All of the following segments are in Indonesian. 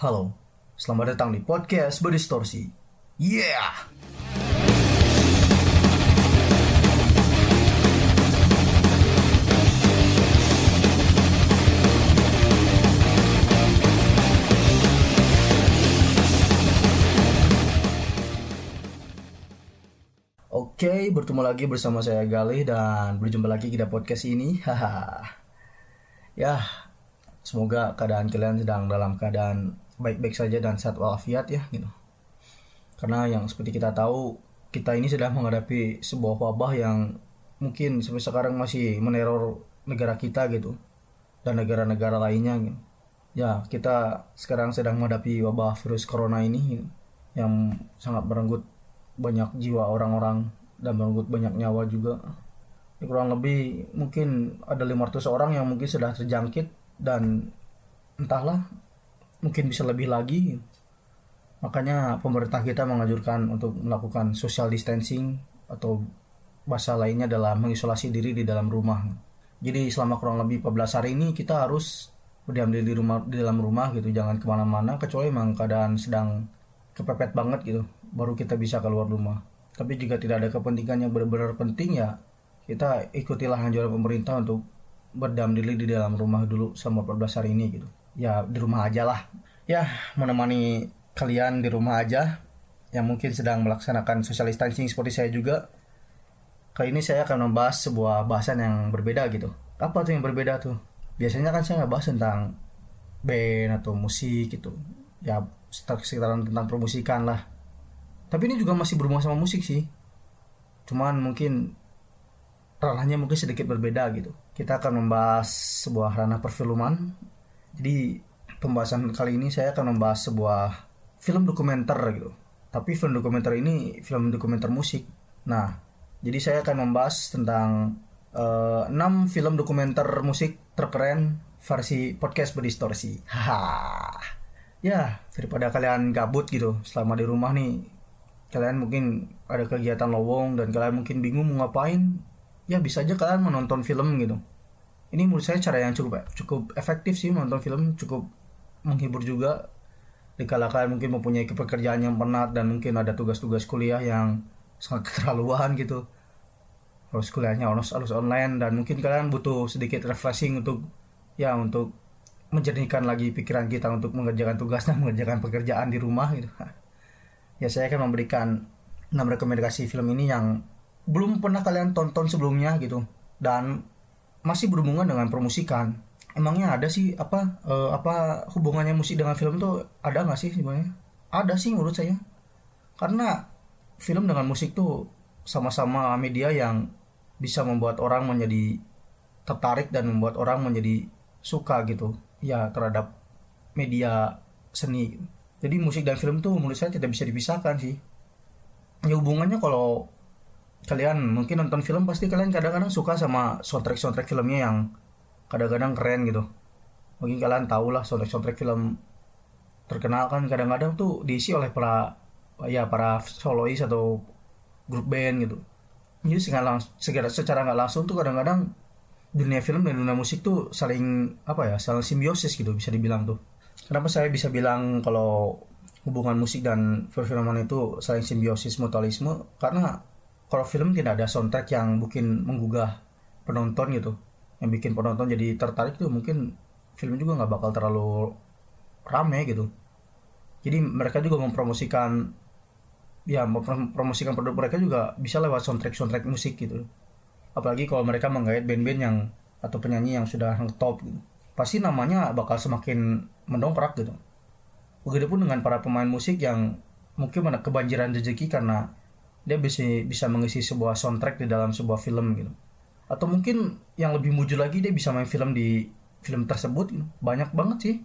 Halo, selamat datang di podcast Berdistorsi. Yeah! Oke, bertemu lagi bersama saya Galih dan berjumpa lagi kita podcast ini. Haha. ya, semoga keadaan kalian sedang dalam keadaan baik-baik saja dan sehat walafiat ya gitu. Karena yang seperti kita tahu, kita ini sedang menghadapi sebuah wabah yang mungkin sampai sekarang masih meneror negara kita gitu dan negara-negara lainnya gitu. Ya, kita sekarang sedang menghadapi wabah virus corona ini gitu, yang sangat merenggut banyak jiwa orang-orang dan merenggut banyak nyawa juga ya, kurang lebih mungkin ada 500 orang yang mungkin sudah terjangkit dan entahlah mungkin bisa lebih lagi. Makanya pemerintah kita menganjurkan untuk melakukan social distancing atau bahasa lainnya adalah mengisolasi diri di dalam rumah. Jadi selama kurang lebih 14 hari ini kita harus berdiam diri di rumah di dalam rumah gitu jangan ke mana-mana kecuali memang keadaan sedang kepepet banget gitu baru kita bisa keluar rumah. Tapi jika tidak ada kepentingan yang benar-benar penting ya kita ikutilah anjuran pemerintah untuk berdiam diri di dalam rumah dulu selama 14 hari ini gitu ya di rumah aja lah. Ya menemani kalian di rumah aja yang mungkin sedang melaksanakan social distancing seperti saya juga. Kali ini saya akan membahas sebuah bahasan yang berbeda gitu. Apa tuh yang berbeda tuh? Biasanya kan saya nggak bahas tentang band atau musik gitu. Ya sekitaran tentang promosikan lah. Tapi ini juga masih berhubungan sama musik sih. Cuman mungkin ranahnya mungkin sedikit berbeda gitu. Kita akan membahas sebuah ranah perfilman jadi pembahasan kali ini saya akan membahas sebuah film dokumenter gitu. Tapi film dokumenter ini film dokumenter musik. Nah jadi saya akan membahas tentang uh, 6 film dokumenter musik terkeren versi podcast berdistorsi. Haha. Ya daripada kalian gabut gitu selama di rumah nih kalian mungkin ada kegiatan lowong dan kalian mungkin bingung mau ngapain ya bisa aja kalian menonton film gitu ini menurut saya cara yang cukup cukup efektif sih menonton film cukup menghibur juga. Dikala kalian mungkin mempunyai pekerjaan yang penat dan mungkin ada tugas-tugas kuliah yang sangat keterlaluan gitu. Harus kuliahnya harus harus online dan mungkin kalian butuh sedikit refreshing untuk ya untuk menjernihkan lagi pikiran kita untuk mengerjakan tugas dan mengerjakan pekerjaan di rumah gitu. Ya saya akan memberikan 6 rekomendasi film ini yang belum pernah kalian tonton sebelumnya gitu. Dan masih berhubungan dengan promosikan emangnya ada sih apa uh, apa hubungannya musik dengan film tuh ada nggak sih sebenarnya? Ada sih menurut saya. Karena film dengan musik tuh sama-sama media yang bisa membuat orang menjadi tertarik dan membuat orang menjadi suka gitu ya terhadap media seni. Jadi musik dan film tuh menurut saya tidak bisa dipisahkan sih. Ya hubungannya kalau kalian mungkin nonton film pasti kalian kadang-kadang suka sama soundtrack soundtrack filmnya yang kadang-kadang keren gitu. Mungkin kalian tahu lah soundtrack soundtrack film terkenal kan kadang-kadang tuh diisi oleh para ya para solois atau grup band gitu. Jadi secara secara nggak langsung tuh kadang-kadang dunia film dan dunia musik tuh saling apa ya saling simbiosis gitu bisa dibilang tuh. Kenapa saya bisa bilang kalau hubungan musik dan perfilman itu saling simbiosis mutualisme? Karena kalau film tidak ada soundtrack yang mungkin menggugah penonton gitu, yang bikin penonton jadi tertarik tuh mungkin film juga nggak bakal terlalu rame gitu. Jadi mereka juga mempromosikan ya mempromosikan produk mereka juga bisa lewat soundtrack soundtrack musik gitu. Apalagi kalau mereka menggait band-band yang atau penyanyi yang sudah top gitu pasti namanya bakal semakin mendongkrak gitu. Begitupun dengan para pemain musik yang mungkin kebanjiran rezeki karena dia bisa bisa mengisi sebuah soundtrack di dalam sebuah film gitu. Atau mungkin yang lebih mujur lagi dia bisa main film di film tersebut gitu. Banyak banget sih.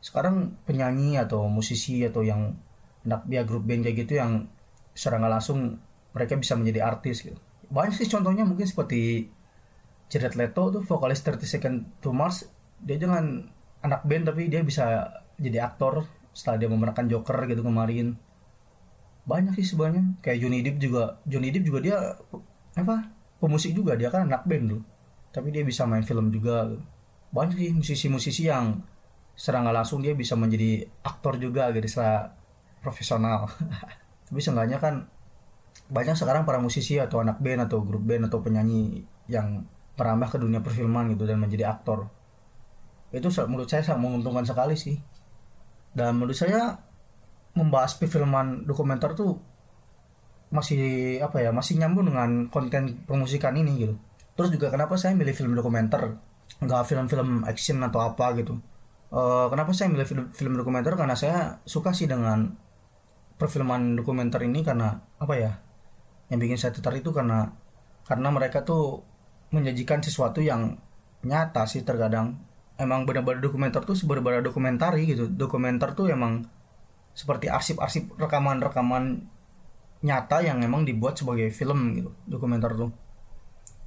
Sekarang penyanyi atau musisi atau yang anak dia grup band kayak gitu yang secara langsung mereka bisa menjadi artis gitu. Banyak sih contohnya mungkin seperti Jared Leto tuh vokalis 30 Second to Mars dia jangan anak band tapi dia bisa jadi aktor setelah dia memenangkan Joker gitu kemarin banyak sih sebenarnya. Kayak Johnny Depp juga Johnny Depp juga dia apa pemusik juga. Dia kan anak band tuh. Tapi dia bisa main film juga. Banyak sih musisi-musisi yang secara nggak langsung dia bisa menjadi aktor juga gitu secara profesional. Tapi seenggaknya kan banyak sekarang para musisi atau anak band atau grup band atau penyanyi yang merambah ke dunia perfilman gitu dan menjadi aktor. Itu menurut saya sangat menguntungkan sekali sih. Dan menurut saya membahas perfilman dokumenter tuh masih apa ya masih nyambung dengan konten permusikan ini gitu. Terus juga kenapa saya milih film dokumenter nggak film-film action atau apa gitu. Uh, kenapa saya milih film, film dokumenter? Karena saya suka sih dengan perfilman dokumenter ini karena apa ya yang bikin saya tertarik itu karena karena mereka tuh menyajikan sesuatu yang nyata sih terkadang. Emang benar-benar dokumenter tuh benar-benar dokumentari gitu. Dokumenter tuh emang seperti arsip-arsip rekaman-rekaman nyata yang emang dibuat sebagai film gitu dokumenter tuh.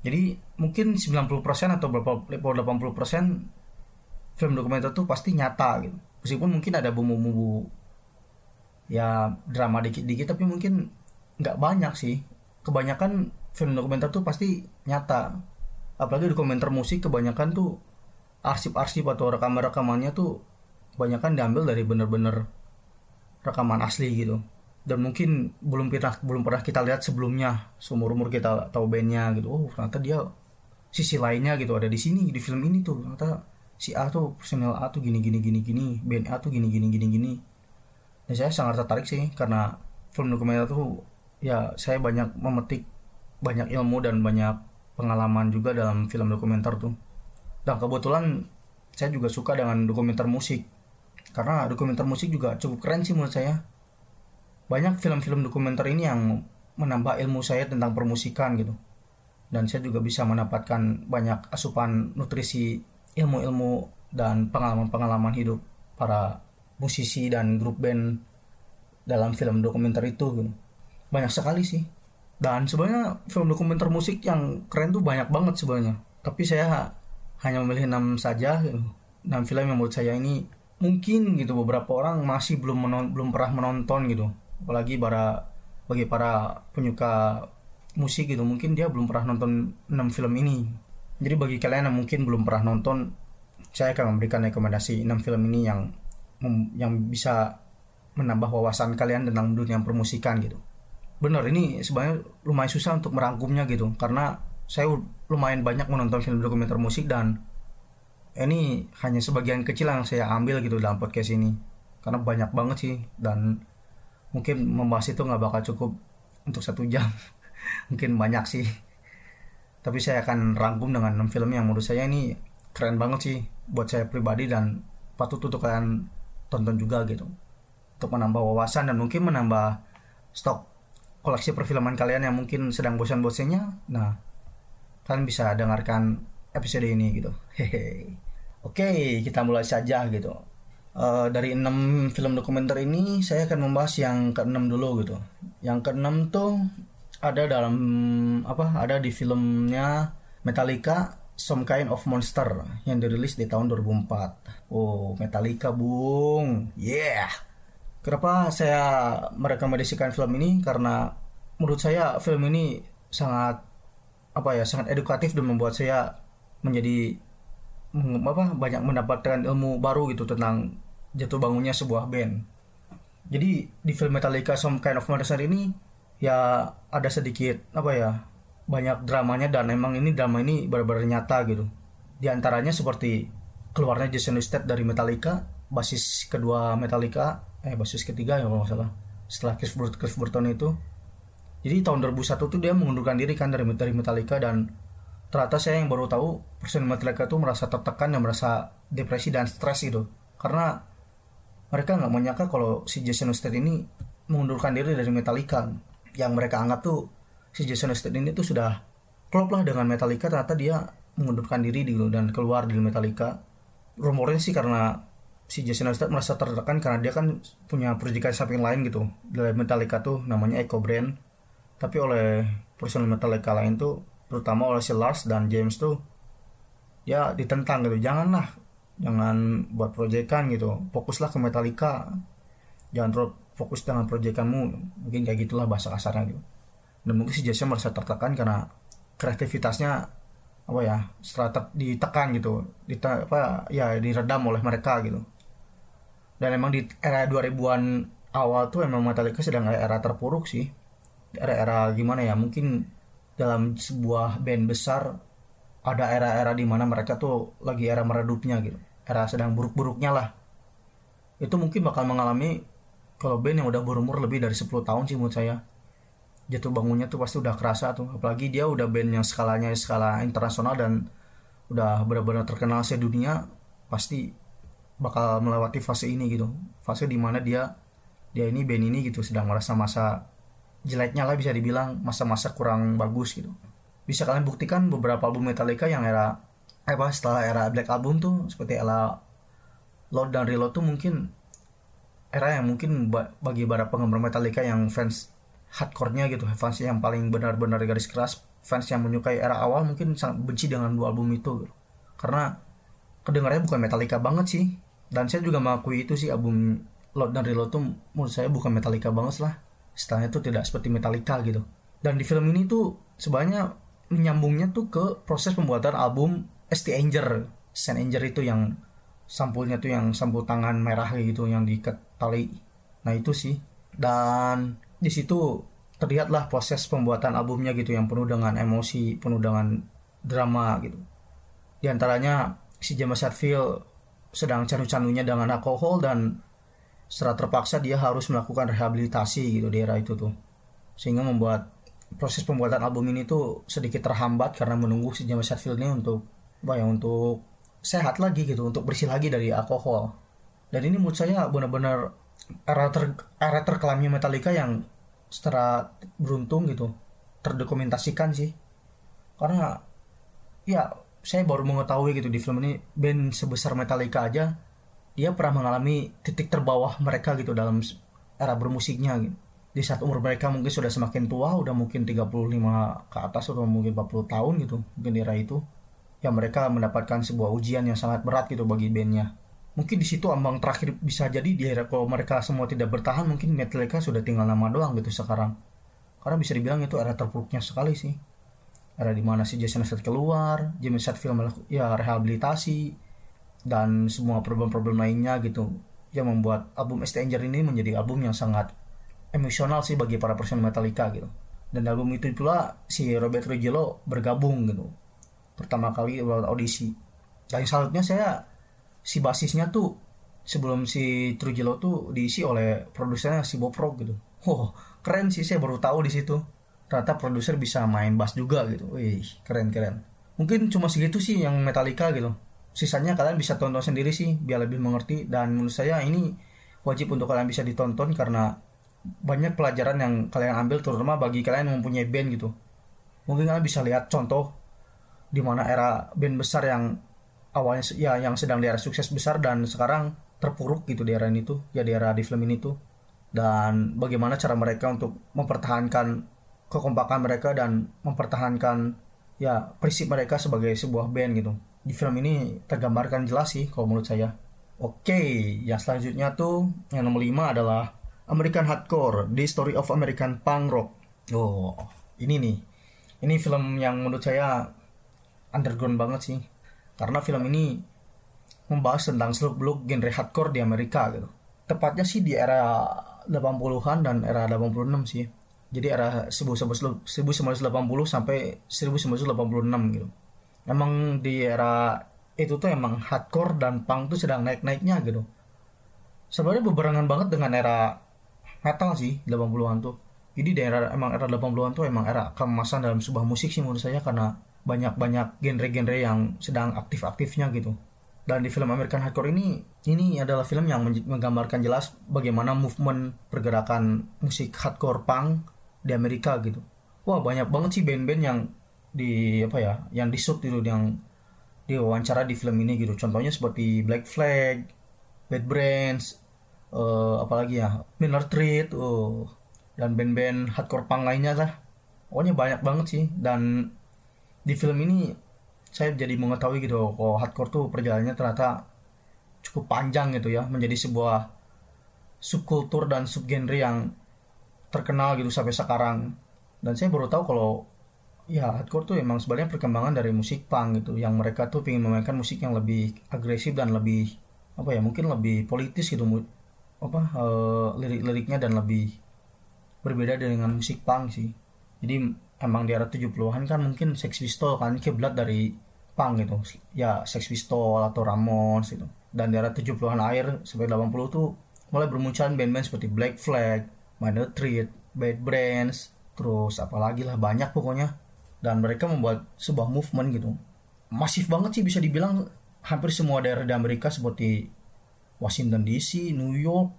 Jadi mungkin 90% atau berapa 80% film dokumenter tuh pasti nyata gitu. Meskipun mungkin ada bumbu-bumbu ya drama dikit-dikit tapi mungkin nggak banyak sih. Kebanyakan film dokumenter tuh pasti nyata. Apalagi dokumenter musik kebanyakan tuh arsip-arsip atau rekaman-rekamannya tuh kebanyakan diambil dari bener-bener rekaman asli gitu. Dan mungkin belum pernah belum pernah kita lihat sebelumnya seumur umur kita tahu bandnya gitu. Oh ternyata dia sisi lainnya gitu ada di sini di film ini tuh. Ternyata si A tuh personel A tuh gini gini gini gini band A tuh gini gini gini gini. Dan saya sangat tertarik sih karena film dokumenter tuh ya saya banyak memetik banyak ilmu dan banyak pengalaman juga dalam film dokumenter tuh. Dan kebetulan saya juga suka dengan dokumenter musik karena dokumenter musik juga cukup keren sih menurut saya banyak film-film dokumenter ini yang menambah ilmu saya tentang permusikan gitu dan saya juga bisa mendapatkan banyak asupan nutrisi ilmu-ilmu dan pengalaman-pengalaman hidup para musisi dan grup band dalam film dokumenter itu gitu. banyak sekali sih dan sebenarnya film dokumenter musik yang keren tuh banyak banget sebenarnya tapi saya hanya memilih enam saja gitu. enam film yang menurut saya ini mungkin gitu beberapa orang masih belum menon belum pernah menonton gitu apalagi para bagi para penyuka musik gitu mungkin dia belum pernah nonton enam film ini jadi bagi kalian yang mungkin belum pernah nonton, saya akan memberikan rekomendasi 6 film ini yang yang bisa menambah wawasan kalian tentang dunia permusikan gitu. Bener ini sebenarnya lumayan susah untuk merangkumnya gitu karena saya lumayan banyak menonton film dokumenter musik dan ini hanya sebagian kecil yang saya ambil gitu dalam podcast ini. Karena banyak banget sih dan mungkin membahas itu nggak bakal cukup untuk satu jam. Mungkin banyak sih. Tapi saya akan rangkum dengan 6 film yang menurut saya ini keren banget sih buat saya pribadi dan patut untuk kalian tonton juga gitu. Untuk menambah wawasan dan mungkin menambah stok koleksi perfilman kalian yang mungkin sedang bosan-bosannya. Nah kalian bisa dengarkan episode ini gitu hehe oke kita mulai saja gitu uh, dari enam film dokumenter ini saya akan membahas yang keenam dulu gitu yang keenam tuh ada dalam apa ada di filmnya Metallica Some Kind of Monster yang dirilis di tahun 2004. Oh, Metallica, Bung. Yeah. Kenapa saya merekomendasikan film ini? Karena menurut saya film ini sangat apa ya, sangat edukatif dan membuat saya menjadi apa banyak mendapatkan ilmu baru gitu tentang jatuh bangunnya sebuah band. Jadi di film Metallica Some Kind of Monster ini ya ada sedikit apa ya banyak dramanya dan emang ini drama ini benar-benar nyata gitu di antaranya seperti keluarnya Jason Newsted dari Metallica basis kedua Metallica eh basis ketiga ya kalau nggak salah setelah Chris, Bur Chris Burton itu jadi tahun 2001 tuh dia mengundurkan diri kan dari dari Metallica dan ternyata saya yang baru tahu personil Metallica tuh merasa tertekan dan merasa depresi dan stres gitu. Karena mereka nggak menyangka kalau si Jason Newsted ini mengundurkan diri dari Metallica. Yang mereka anggap tuh si Jason Newsted ini tuh sudah klop lah dengan Metallica ternyata dia mengundurkan diri dan keluar dari Metallica. Rumornya sih karena si Jason Newsted merasa tertekan karena dia kan punya proyekan samping lain gitu. Dari Metallica tuh namanya Echo Brand. Tapi oleh personel Metallica lain tuh terutama oleh si Lars dan James tuh ya ditentang gitu janganlah jangan buat proyekan gitu fokuslah ke Metallica jangan terlalu fokus dengan proyekanmu mungkin kayak gitulah bahasa kasarnya gitu. Dan mungkin si Jason merasa tertekan karena kreativitasnya apa ya setelah ditekan gitu Dita, apa ya diredam oleh mereka gitu. Dan emang di era 2000-an awal tuh emang Metallica sedang era terpuruk sih era-era gimana ya mungkin dalam sebuah band besar ada era-era di mana mereka tuh lagi era meredupnya gitu. Era sedang buruk-buruknya lah. Itu mungkin bakal mengalami kalau band yang udah berumur lebih dari 10 tahun sih menurut saya. Jatuh bangunnya tuh pasti udah kerasa tuh. Apalagi dia udah band yang skalanya skala internasional dan udah benar-benar terkenal sedunia pasti bakal melewati fase ini gitu. Fase di mana dia dia ini band ini gitu sedang merasa masa jeleknya lah bisa dibilang masa-masa kurang bagus gitu bisa kalian buktikan beberapa album Metallica yang era apa setelah era Black Album tuh seperti era Lord dan Reload tuh mungkin era yang mungkin bagi para penggemar Metallica yang fans hardcore-nya gitu fans yang paling benar-benar garis keras fans yang menyukai era awal mungkin sangat benci dengan dua album itu gitu. karena kedengarannya bukan Metallica banget sih dan saya juga mengakui itu sih album Lord dan Reload tuh menurut saya bukan Metallica banget lah stylenya tuh tidak seperti Metallica gitu. Dan di film ini tuh sebenarnya menyambungnya tuh ke proses pembuatan album ST. Anger. Saint Anger itu yang sampulnya tuh yang sampul tangan merah gitu yang diikat tali nah itu sih. Dan di situ terlihatlah proses pembuatan albumnya gitu yang penuh dengan emosi penuh dengan drama gitu. Di antaranya si James Hetfield sedang canu-canunya dengan alkohol dan secara terpaksa dia harus melakukan rehabilitasi gitu di era itu tuh. Sehingga membuat proses pembuatan album ini tuh sedikit terhambat karena menunggu si James Hetfield ini untuk ya untuk sehat lagi gitu untuk bersih lagi dari alkohol. Dan ini menurut saya benar-benar era ter era terkelamnya Metallica yang secara beruntung gitu terdokumentasikan sih. Karena ya saya baru mengetahui gitu di film ini band sebesar Metallica aja dia pernah mengalami titik terbawah mereka gitu dalam era bermusiknya gitu. Di saat umur mereka mungkin sudah semakin tua, udah mungkin 35 ke atas atau mungkin 40 tahun gitu, mungkin era itu. Ya mereka mendapatkan sebuah ujian yang sangat berat gitu bagi bandnya. Mungkin di situ ambang terakhir bisa jadi di era kalau mereka semua tidak bertahan mungkin Metallica sudah tinggal nama doang gitu sekarang. Karena bisa dibilang itu era terpuruknya sekali sih. Era di mana si Jason Statham keluar, James Hetfield ya rehabilitasi, dan semua problem-problem lainnya gitu yang membuat album Stranger ini menjadi album yang sangat emosional sih bagi para personil Metallica gitu. Dan album itu pula si Robert Trujillo bergabung gitu pertama kali lewat audisi. Dan selanjutnya saya si basisnya tuh sebelum si Trujillo tuh diisi oleh produsernya si Bob Rock gitu. Oh keren sih saya baru tahu di situ. Ternyata produser bisa main bass juga gitu. Wih keren keren. Mungkin cuma segitu sih yang Metallica gitu sisanya kalian bisa tonton sendiri sih biar lebih mengerti. Dan menurut saya ini wajib untuk kalian bisa ditonton karena banyak pelajaran yang kalian ambil terutama bagi kalian yang mempunyai band gitu. Mungkin kalian bisa lihat contoh di mana era band besar yang awalnya ya yang sedang di era sukses besar dan sekarang terpuruk gitu di era ini tuh ya di era di film ini tuh dan bagaimana cara mereka untuk mempertahankan kekompakan mereka dan mempertahankan ya prinsip mereka sebagai sebuah band gitu di film ini tergambarkan jelas sih kalau menurut saya. Oke, yang selanjutnya tuh yang nomor 5 adalah American Hardcore, The Story of American Punk Rock. Oh, ini nih. Ini film yang menurut saya underground banget sih. Karena film ini membahas tentang seluk-beluk genre hardcore di Amerika gitu. Tepatnya sih di era 80-an dan era 86 sih. Jadi era 1980 sampai 1986 gitu emang di era itu tuh emang hardcore dan punk tuh sedang naik-naiknya gitu. Sebenarnya bebarengan banget dengan era metal sih 80-an tuh. Jadi di era emang era 80-an tuh emang era kemasan dalam sebuah musik sih menurut saya karena banyak-banyak genre-genre yang sedang aktif-aktifnya gitu. Dan di film American Hardcore ini ini adalah film yang menggambarkan jelas bagaimana movement pergerakan musik hardcore punk di Amerika gitu. Wah banyak banget sih band-band yang di apa ya yang di shoot itu yang diwawancara di film ini gitu. Contohnya seperti Black Flag, Bad Brains, uh, apalagi ya Miller Street, uh, dan band-band hardcore punk lainnya lah. Pokoknya banyak banget sih dan di film ini saya jadi mengetahui gitu kok hardcore tuh perjalanannya ternyata cukup panjang gitu ya menjadi sebuah subkultur dan subgenre yang terkenal gitu sampai sekarang. Dan saya baru tahu kalau ya hardcore tuh emang sebenarnya perkembangan dari musik punk gitu yang mereka tuh ingin memainkan musik yang lebih agresif dan lebih apa ya mungkin lebih politis gitu apa uh, lirik-liriknya dan lebih berbeda dengan musik punk sih. Jadi emang di era 70-an kan mungkin Sex Pistol kan kiblat dari punk gitu. Ya Sex Pistol atau Ramones gitu. Dan di era 70-an akhir sampai 80 tuh mulai bermunculan band-band seperti Black Flag, Minor Threat, Bad Brains, terus apalagi lah banyak pokoknya dan mereka membuat sebuah movement gitu. Masif banget sih bisa dibilang hampir semua daerah di Amerika seperti Washington DC, New York,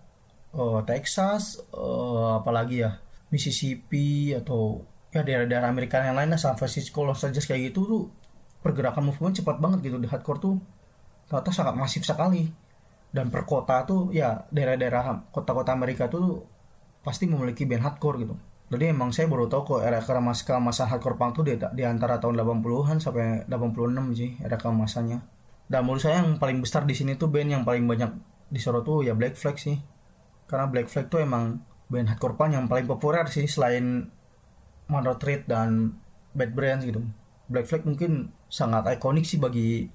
uh, Texas, uh, apalagi ya Mississippi atau ya daerah-daerah Amerika yang lainnya San Francisco, Los Angeles kayak gitu tuh pergerakan movement cepat banget gitu. Di hardcore tuh ternyata sangat masif sekali. Dan per kota tuh ya daerah-daerah kota-kota Amerika tuh pasti memiliki band hardcore gitu jadi emang saya baru tahu kok era kemasan masa hardcore punk tuh di, di antara tahun 80-an sampai 86 sih era kemasannya dan menurut saya yang paling besar di sini tuh band yang paling banyak disorot tuh ya Black Flag sih. Karena Black Flag tuh emang band hardcore punk yang paling populer sih selain Mono Treat dan Bad Brains gitu. Black Flag mungkin sangat ikonik sih bagi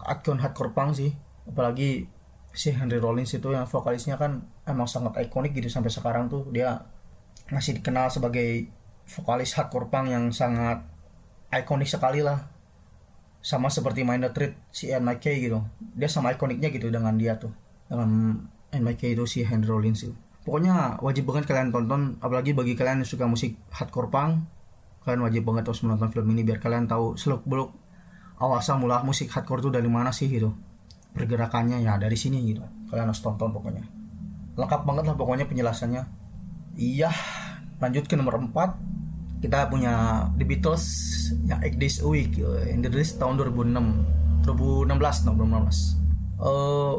akun hardcore punk sih. Apalagi si Henry Rollins itu yang vokalisnya kan emang sangat ikonik gitu sampai sekarang tuh. Dia masih dikenal sebagai vokalis hardcore punk yang sangat ikonik sekali lah. Sama seperti Minor Treat si NYK gitu. Dia sama ikoniknya gitu dengan dia tuh. Dengan NYK itu si Henry Rollins itu. Pokoknya wajib banget kalian tonton apalagi bagi kalian yang suka musik hardcore punk kalian wajib banget harus menonton film ini biar kalian tahu seluk beluk awal mula musik hardcore itu dari mana sih gitu. Pergerakannya ya dari sini gitu. Kalian harus tonton pokoknya. Lengkap banget lah pokoknya penjelasannya. Iya lanjut ke nomor 4 kita punya The Beatles yang Eight Days a Week yang dirilis tahun 2006 2016 no 2016 uh,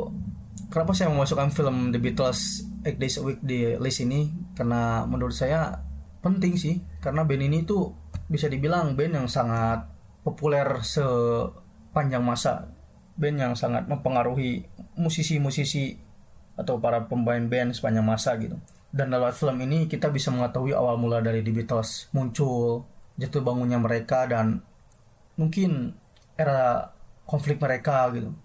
kenapa saya memasukkan film The Beatles Eight Days a Week di list ini? Karena menurut saya penting sih. Karena band ini tuh bisa dibilang band yang sangat populer sepanjang masa. Band yang sangat mempengaruhi musisi-musisi atau para pemain band sepanjang masa gitu dan lewat film ini kita bisa mengetahui awal mula dari The Beatles muncul jatuh bangunnya mereka dan mungkin era konflik mereka gitu.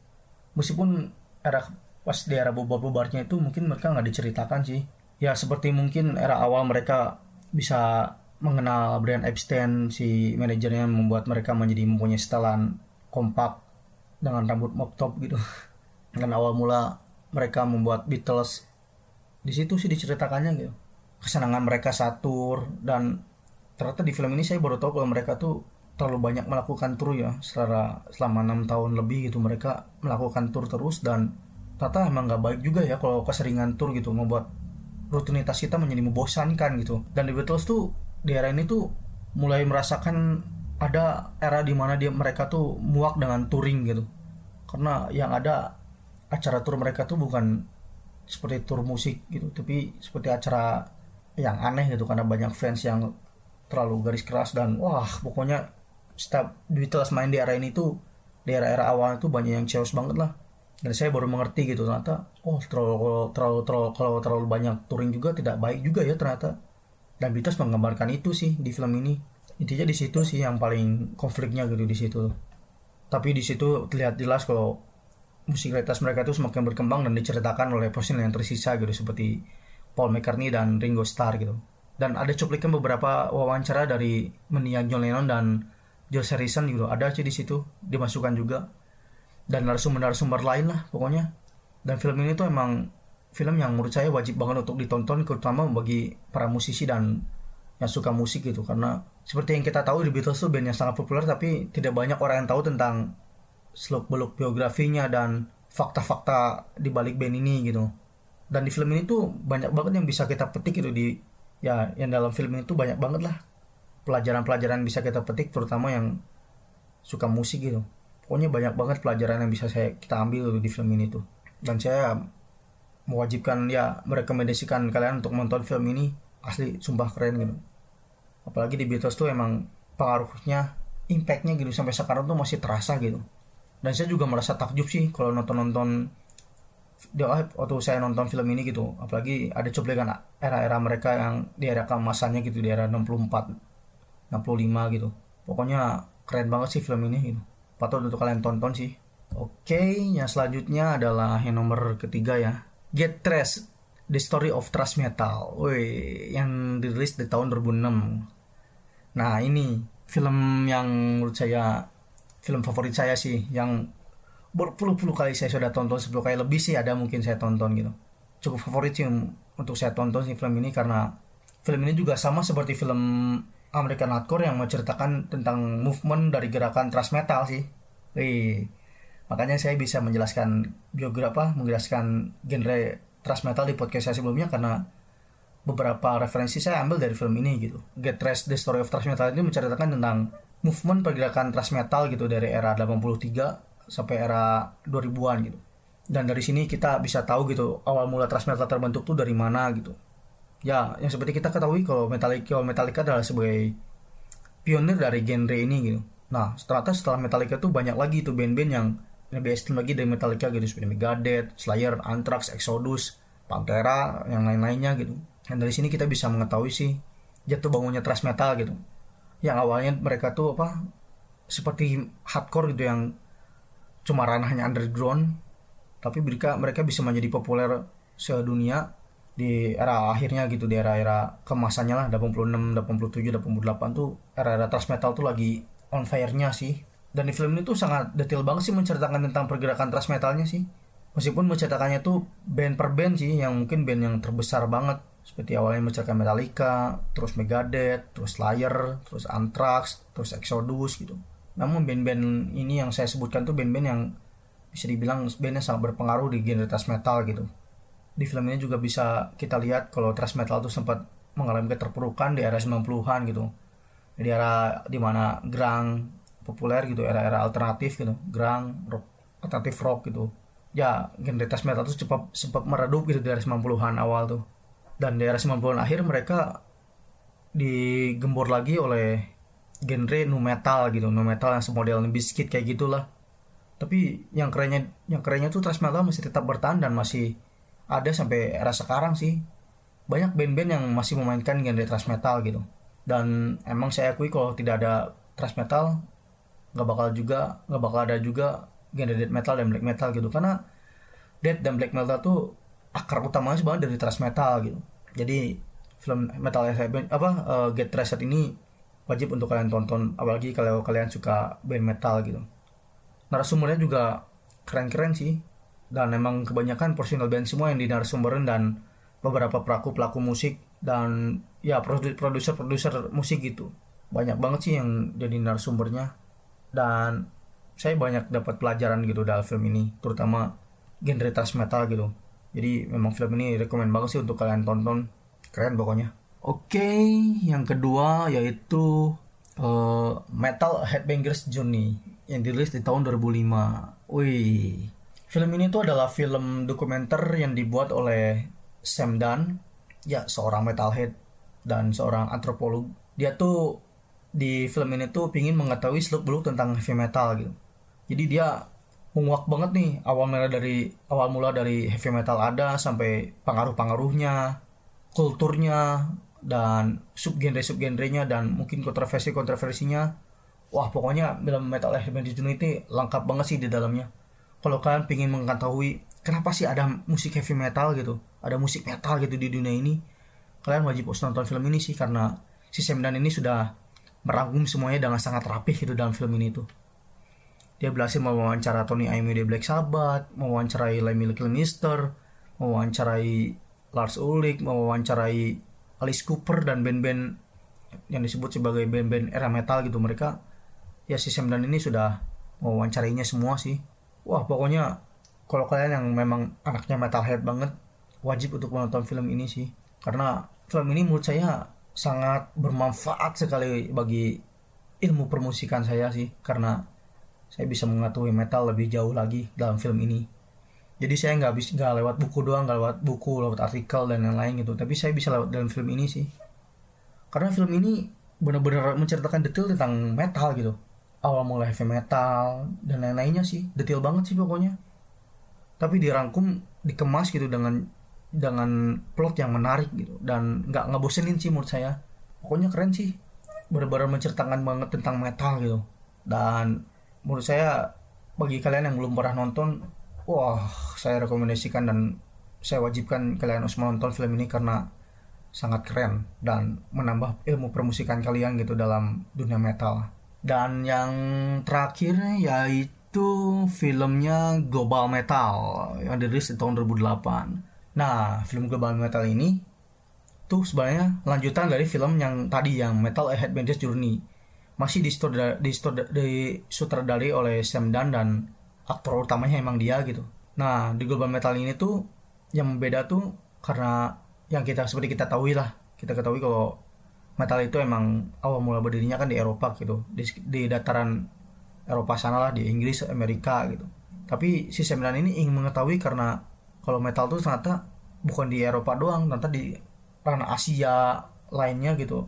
Meskipun era pas di era bubar-bubarnya itu mungkin mereka nggak diceritakan sih. Ya seperti mungkin era awal mereka bisa mengenal Brian Epstein si manajernya membuat mereka menjadi mempunyai setelan kompak dengan rambut mop top gitu. Dengan awal mula mereka membuat Beatles di situ sih diceritakannya gitu. Kesenangan mereka satur dan ternyata di film ini saya baru tahu kalau mereka tuh terlalu banyak melakukan tour ya. Secara selama enam tahun lebih gitu mereka melakukan tour terus dan ternyata emang nggak baik juga ya kalau keseringan tour gitu membuat rutinitas kita menjadi membosankan gitu. Dan di Beatles tuh di era ini tuh mulai merasakan ada era di mana dia mereka tuh muak dengan touring gitu. Karena yang ada acara tour mereka tuh bukan seperti tour musik gitu tapi seperti acara yang aneh gitu karena banyak fans yang terlalu garis keras dan wah pokoknya setiap Beatles main di era ini tuh di era-era awal itu banyak yang chaos banget lah. Dan saya baru mengerti gitu ternyata oh terlalu terlalu terlalu kalau terlalu banyak touring juga tidak baik juga ya ternyata. Dan Beatles menggambarkan itu sih di film ini. Intinya di situ sih yang paling konfliknya gitu di situ. Tapi di situ terlihat jelas kalau musikalitas mereka itu semakin berkembang dan diceritakan oleh personil yang tersisa gitu seperti Paul McCartney dan Ringo Starr gitu. Dan ada cuplikan beberapa wawancara dari mendiang John Lennon dan George Harrison gitu. Ada sih di situ dimasukkan juga. Dan narasumber-narasumber lain lah pokoknya. Dan film ini tuh emang film yang menurut saya wajib banget untuk ditonton terutama bagi para musisi dan yang suka musik gitu karena seperti yang kita tahu di Beatles tuh band yang sangat populer tapi tidak banyak orang yang tahu tentang seluk beluk biografinya dan fakta-fakta di balik band ini gitu. Dan di film ini tuh banyak banget yang bisa kita petik gitu di ya yang dalam film ini tuh banyak banget lah. Pelajaran-pelajaran bisa kita petik terutama yang suka musik gitu. Pokoknya banyak banget pelajaran yang bisa saya kita ambil gitu di film ini tuh. Dan saya mewajibkan ya merekomendasikan kalian untuk menonton film ini. Asli sumpah keren gitu. Apalagi di Beatles tuh emang pengaruhnya impactnya gitu sampai sekarang tuh masih terasa gitu dan saya juga merasa takjub sih kalau nonton-nonton waktu saya nonton film ini gitu apalagi ada cuplikan era-era mereka yang di era kemasannya gitu di era 64 65 gitu pokoknya keren banget sih film ini gitu patut untuk kalian tonton sih Oke, yang selanjutnya adalah yang nomor ketiga ya. Get Trash, The Story of Thrash Metal. Wih, yang dirilis di tahun 2006. Nah, ini film yang menurut saya film favorit saya sih yang berpuluh-puluh kali saya sudah tonton 10 kali lebih sih ada mungkin saya tonton gitu. Cukup favorit sih untuk saya tonton sih film ini karena film ini juga sama seperti film American Hardcore yang menceritakan tentang movement dari gerakan thrash metal sih. Wih, Makanya saya bisa menjelaskan biografi apa, menjelaskan genre thrash metal di podcast saya sebelumnya karena beberapa referensi saya ambil dari film ini gitu. Get Trash The Story of Thrash Metal ini menceritakan tentang movement pergerakan thrash metal gitu dari era 83 sampai era 2000-an gitu. Dan dari sini kita bisa tahu gitu awal mula thrash metal terbentuk tuh dari mana gitu. Ya, yang seperti kita ketahui kalau Metallica, Metallica adalah sebagai pionir dari genre ini gitu. Nah, ternyata setelah Metallica tuh banyak lagi tuh band-band yang lebih ekstrim lagi dari Metallica gitu seperti Megadeth, Slayer, Anthrax, Exodus, Pantera, yang lain-lainnya gitu. Dan dari sini kita bisa mengetahui sih jatuh bangunnya thrash metal gitu. Yang awalnya mereka tuh apa seperti hardcore gitu yang cuma ranahnya underground, tapi mereka mereka bisa menjadi populer sedunia di era akhirnya gitu di era-era kemasannya lah 86, 87, 88 tuh era-era thrash metal tuh lagi on fire-nya sih. Dan di film ini tuh sangat detail banget sih menceritakan tentang pergerakan thrash metalnya sih. Meskipun menceritakannya tuh band per band sih yang mungkin band yang terbesar banget seperti awalnya menceritakan Metallica, terus Megadeth, terus Slayer, terus Anthrax, terus Exodus gitu. Namun band-band ini yang saya sebutkan tuh band-band yang bisa dibilang band yang sangat berpengaruh di genre thrash metal gitu. Di film ini juga bisa kita lihat kalau thrash metal tuh sempat mengalami keterpurukan di era 90-an gitu. Di era di mana grunge, populer gitu era-era alternatif gitu grang rock alternatif rock gitu ya genre thrash metal itu cepat sempat meredup gitu dari 90-an awal tuh dan di era 90-an akhir mereka digembor lagi oleh genre nu metal gitu. Nu metal yang semodel biscuit kayak gitulah. Tapi yang kerennya yang kerennya tuh thrash metal masih tetap bertahan dan masih ada sampai era sekarang sih. Banyak band-band yang masih memainkan genre thrash metal gitu. Dan emang saya akui kalau tidak ada thrash metal nggak bakal juga nggak bakal ada juga genre death metal dan black metal gitu. Karena death dan black metal tuh akar utamanya sebenarnya dari thrash metal gitu. Jadi film metal apa uh, Get Trashed ini wajib untuk kalian tonton apalagi kalau kalian suka band metal gitu. Narasumbernya juga keren-keren sih dan memang kebanyakan personal band semua yang di narasumberin dan beberapa pelaku pelaku musik dan ya produser produser musik gitu. Banyak banget sih yang jadi narasumbernya dan saya banyak dapat pelajaran gitu dalam film ini terutama genre thrash metal gitu jadi memang film ini rekomend banget sih untuk kalian tonton. Keren pokoknya. Oke yang kedua yaitu uh, Metal Headbangers Journey yang dirilis di tahun 2005 wih. Film ini tuh adalah film dokumenter yang dibuat oleh Sam Dunn. Ya seorang metalhead dan seorang antropolog. Dia tuh di film ini tuh pingin mengetahui seluk beluk tentang heavy metal gitu. Jadi dia menguak banget nih awal mula dari awal mula dari heavy metal ada sampai pengaruh-pengaruhnya kulturnya dan subgenre subgenrenya dan mungkin kontroversi kontroversinya wah pokoknya film metal heavy metal ini lengkap banget sih di dalamnya. Kalau kalian pingin mengetahui kenapa sih ada musik heavy metal gitu ada musik metal gitu di dunia ini kalian wajib harus nonton film ini sih karena si Sam Dan ini sudah merangkum semuanya dengan sangat rapih gitu dalam film ini tuh dia berhasil mewawancara Tony Iommi di Black Sabbath mewawancarai Lemmy Kilmister mewawancarai Lars Ulrich mewawancarai Alice Cooper dan band-band yang disebut sebagai band-band era metal gitu mereka. Ya si Sam dan ini sudah mewawancarinya semua sih. Wah pokoknya kalau kalian yang memang anaknya metalhead banget wajib untuk menonton film ini sih. Karena film ini menurut saya sangat bermanfaat sekali bagi ilmu permusikan saya sih. Karena saya bisa mengetahui metal lebih jauh lagi dalam film ini. Jadi saya nggak bisa nggak lewat buku doang nggak lewat buku lewat artikel dan lain-lain gitu. Tapi saya bisa lewat dalam film ini sih. Karena film ini benar-benar menceritakan detail tentang metal gitu. Awal mulai heavy metal dan lain-lainnya sih. Detail banget sih pokoknya. Tapi dirangkum dikemas gitu dengan dengan plot yang menarik gitu. Dan nggak ngebosenin sih menurut saya. Pokoknya keren sih. Benar-benar menceritakan banget tentang metal gitu. Dan menurut saya bagi kalian yang belum pernah nonton wah saya rekomendasikan dan saya wajibkan kalian harus menonton film ini karena sangat keren dan menambah ilmu permusikan kalian gitu dalam dunia metal. Dan yang terakhir yaitu filmnya Global Metal yang dirilis di tahun 2008 nah film Global Metal ini tuh sebenarnya lanjutan dari film yang tadi yang Metal A Headbanger's Journey masih disutradari oleh Sam Dunn dan aktor utamanya emang dia gitu. Nah di Global Metal ini tuh yang beda tuh karena yang kita seperti kita tahu lah. Kita ketahui kalau metal itu emang awal mula berdirinya kan di Eropa gitu. Di, di dataran Eropa sana lah di Inggris Amerika gitu. Tapi si Sam Dunn ini ingin mengetahui karena kalau metal tuh ternyata bukan di Eropa doang ternyata di ranah Asia lainnya gitu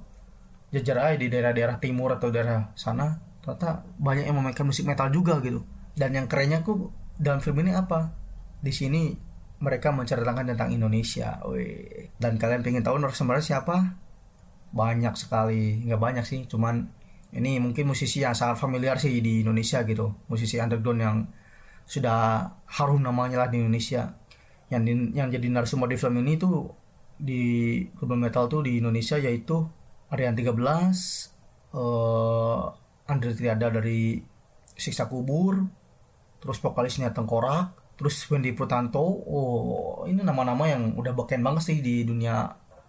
jajar aja di daerah-daerah timur atau daerah sana ternyata banyak yang memainkan musik metal juga gitu. Dan yang kerennya tuh dalam film ini apa? Di sini mereka menceritakan tentang Indonesia Wih. dan kalian pengen tahu narasumbernya siapa? Banyak sekali nggak banyak sih cuman ini mungkin musisi yang sangat familiar sih di Indonesia gitu. Musisi underground yang sudah harum namanya lah di Indonesia. Yang di, yang jadi narasumber di film ini tuh di global metal tuh di Indonesia yaitu Arian 13 uh, Andre Triada dari Siksa Kubur terus vokalisnya Tengkorak terus Wendy Putanto oh ini nama-nama yang udah beken banget sih di dunia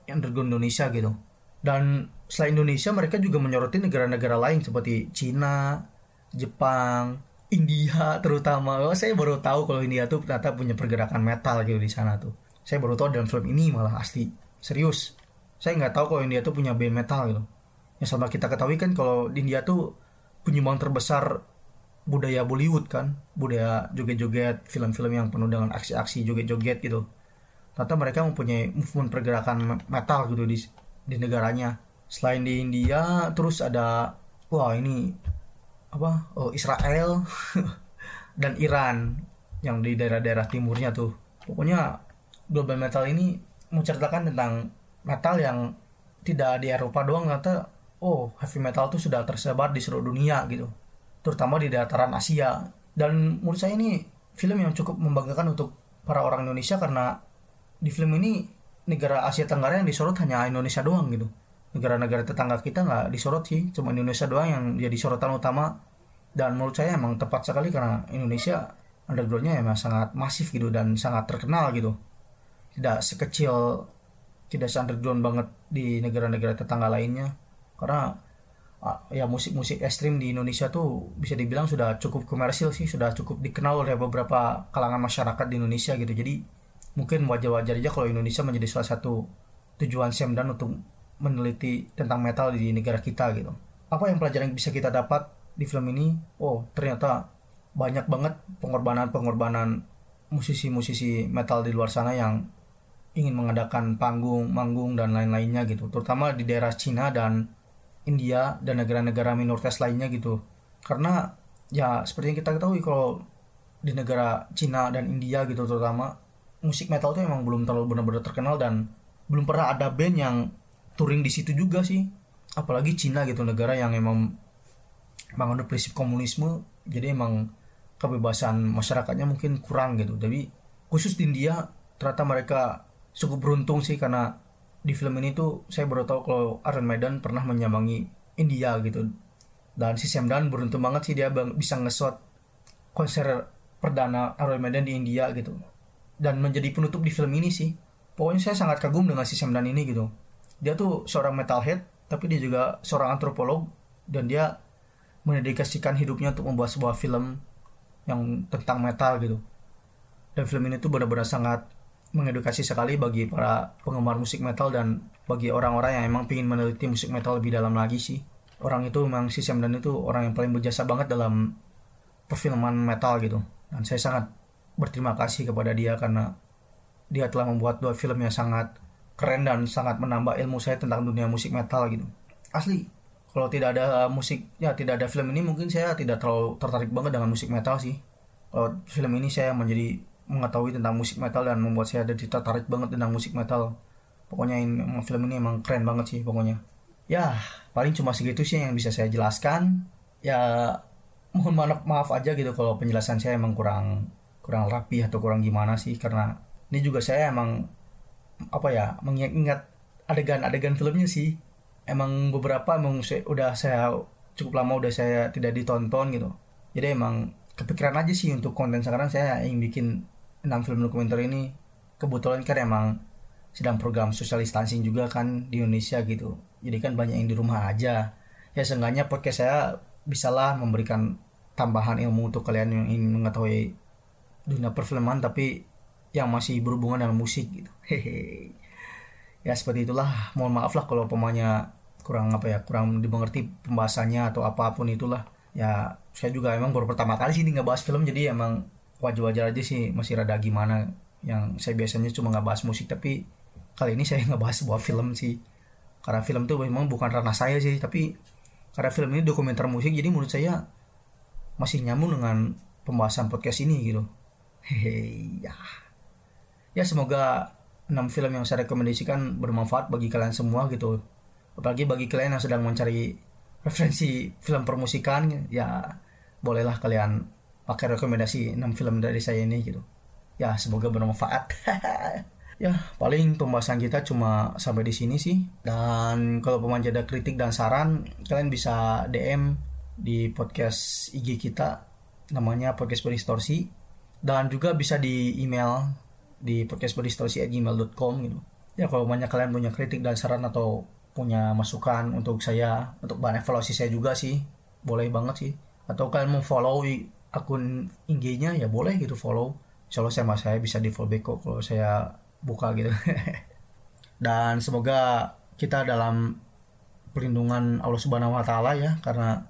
underground Indonesia gitu. Dan selain Indonesia mereka juga menyoroti negara-negara lain seperti Cina Jepang India terutama. Oh, saya baru tahu kalau India tuh ternyata punya pergerakan metal gitu di sana tuh. Saya baru tahu dalam film ini malah asli serius saya nggak tahu kalau India tuh punya band metal gitu. Yang sama kita ketahui kan kalau di India tuh penyumbang terbesar budaya Bollywood kan. Budaya joget-joget film-film yang penuh dengan aksi-aksi joget-joget gitu. Ternyata mereka mempunyai movement pergerakan metal gitu di di negaranya. Selain di India terus ada wah ini apa oh, Israel dan Iran yang di daerah-daerah timurnya tuh. Pokoknya global metal ini menceritakan tentang metal yang tidak di Eropa doang ternyata oh heavy metal itu sudah tersebar di seluruh dunia gitu. Terutama di dataran Asia. Dan menurut saya ini film yang cukup membanggakan untuk para orang Indonesia karena di film ini negara Asia Tenggara yang disorot hanya Indonesia doang gitu. Negara-negara tetangga kita nggak disorot sih cuma Indonesia doang yang jadi sorotan utama. Dan menurut saya emang tepat sekali karena Indonesia undergroundnya emang sangat masif gitu dan sangat terkenal gitu. Tidak sekecil tidak underground banget di negara-negara tetangga lainnya. Karena ah, ya musik-musik ekstrim di Indonesia tuh bisa dibilang sudah cukup komersil sih sudah cukup dikenal oleh beberapa kalangan masyarakat di Indonesia gitu. Jadi mungkin wajar-wajar aja kalau Indonesia menjadi salah satu tujuan Semdan untuk meneliti tentang metal di negara kita gitu. Apa yang pelajaran yang bisa kita dapat di film ini? Oh ternyata banyak banget pengorbanan-pengorbanan musisi-musisi metal di luar sana yang ingin mengadakan panggung, manggung dan lain-lainnya gitu, terutama di daerah Cina dan India dan negara-negara minoritas lainnya gitu. Karena ya seperti yang kita ketahui kalau di negara Cina dan India gitu terutama musik metal itu emang belum terlalu benar-benar terkenal dan belum pernah ada band yang touring di situ juga sih. Apalagi Cina gitu negara yang emang menganut prinsip komunisme jadi emang kebebasan masyarakatnya mungkin kurang gitu. Tapi khusus di India ternyata mereka cukup beruntung sih karena di film ini tuh saya baru tahu kalau Iron Maiden pernah menyambangi India gitu. Dan si Sam Dunn beruntung banget sih dia bisa ngesot konser perdana Iron Maiden di India gitu. Dan menjadi penutup di film ini sih. Pokoknya saya sangat kagum dengan si Sam Dunn ini gitu. Dia tuh seorang metalhead tapi dia juga seorang antropolog dan dia mendedikasikan hidupnya untuk membuat sebuah film yang tentang metal gitu. Dan film ini tuh benar-benar sangat mengedukasi sekali bagi para penggemar musik metal dan bagi orang-orang yang emang ingin meneliti musik metal lebih dalam lagi sih. Orang itu memang si Sam Dan itu orang yang paling berjasa banget dalam perfilman metal gitu. Dan saya sangat berterima kasih kepada dia karena dia telah membuat dua film yang sangat keren dan sangat menambah ilmu saya tentang dunia musik metal gitu. Asli, kalau tidak ada musik, ya tidak ada film ini mungkin saya tidak terlalu tertarik banget dengan musik metal sih. Kalau film ini saya menjadi mengetahui tentang musik metal dan membuat saya jadi tertarik banget tentang musik metal. Pokoknya ini, film ini emang keren banget sih pokoknya. Ya paling cuma segitu sih yang bisa saya jelaskan. Ya mohon maaf maaf aja gitu kalau penjelasan saya emang kurang kurang rapi atau kurang gimana sih karena ini juga saya emang apa ya mengingat adegan-adegan filmnya sih. Emang beberapa emang saya, udah saya cukup lama udah saya tidak ditonton gitu. Jadi emang kepikiran aja sih untuk konten sekarang. Saya ingin bikin 6 film dokumenter ini kebetulan kan emang sedang program social distancing juga kan di Indonesia gitu. Jadi kan banyak yang di rumah aja. Ya seenggaknya podcast saya bisalah memberikan tambahan ilmu untuk kalian yang ingin mengetahui dunia perfilman tapi yang masih berhubungan dengan musik gitu. Hehe. Ya seperti itulah. Mohon maaf lah kalau pemainnya kurang apa ya kurang dimengerti pembahasannya atau apa pun itulah. Ya saya juga emang baru pertama kali sih nggak bahas film jadi emang wajar-wajar aja sih masih rada gimana. Yang saya biasanya cuma nggak bahas musik tapi kali ini saya nggak bahas sebuah film sih. Karena film tuh memang bukan ranah saya sih tapi karena film ini dokumenter musik jadi menurut saya masih nyambung dengan pembahasan podcast ini gitu. Hehe ya. Ya semoga 6 film yang saya rekomendasikan bermanfaat bagi kalian semua gitu. Apalagi bagi kalian yang sedang mencari referensi film permusikan ya bolehlah kalian pakai rekomendasi 6 film dari saya ini gitu. Ya semoga bermanfaat. Ya paling pembahasan kita cuma sampai di sini sih. Dan kalau pemain ada kritik dan saran kalian bisa DM di podcast IG kita. Namanya podcast berdistorsi. Dan juga bisa di email di podcast berdistorsi@gmail.com gitu. Ya kalau banyak kalian punya kritik dan saran atau punya masukan untuk saya untuk bahan evaluasi saya juga sih boleh banget sih. Atau kalian mau follow akun IG-nya ya boleh gitu follow. Insya Allah sama saya bisa di follow back kok kalau saya buka gitu. Dan semoga kita dalam perlindungan Allah Subhanahu Wa Taala ya karena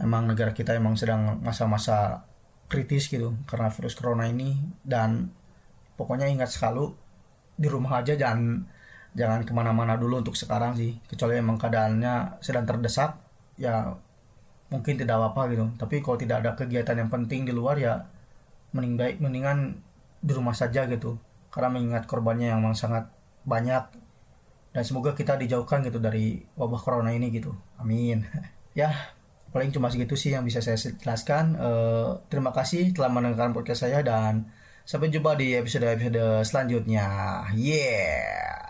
emang negara kita emang sedang masa-masa kritis gitu karena virus corona ini. Dan pokoknya ingat sekali di rumah aja jangan jangan ke mana-mana dulu untuk sekarang sih. Kecuali emang keadaannya sedang terdesak ya mungkin tidak apa-apa gitu. Tapi kalau tidak ada kegiatan yang penting di luar ya mending baik mendingan di rumah saja gitu. Karena mengingat korbannya yang memang sangat banyak. Dan semoga kita dijauhkan gitu dari wabah corona ini gitu. Amin. Ya paling cuma segitu sih yang bisa saya jelaskan. Uh, terima kasih telah mendengarkan podcast saya dan sampai jumpa di episode episode selanjutnya. Yeah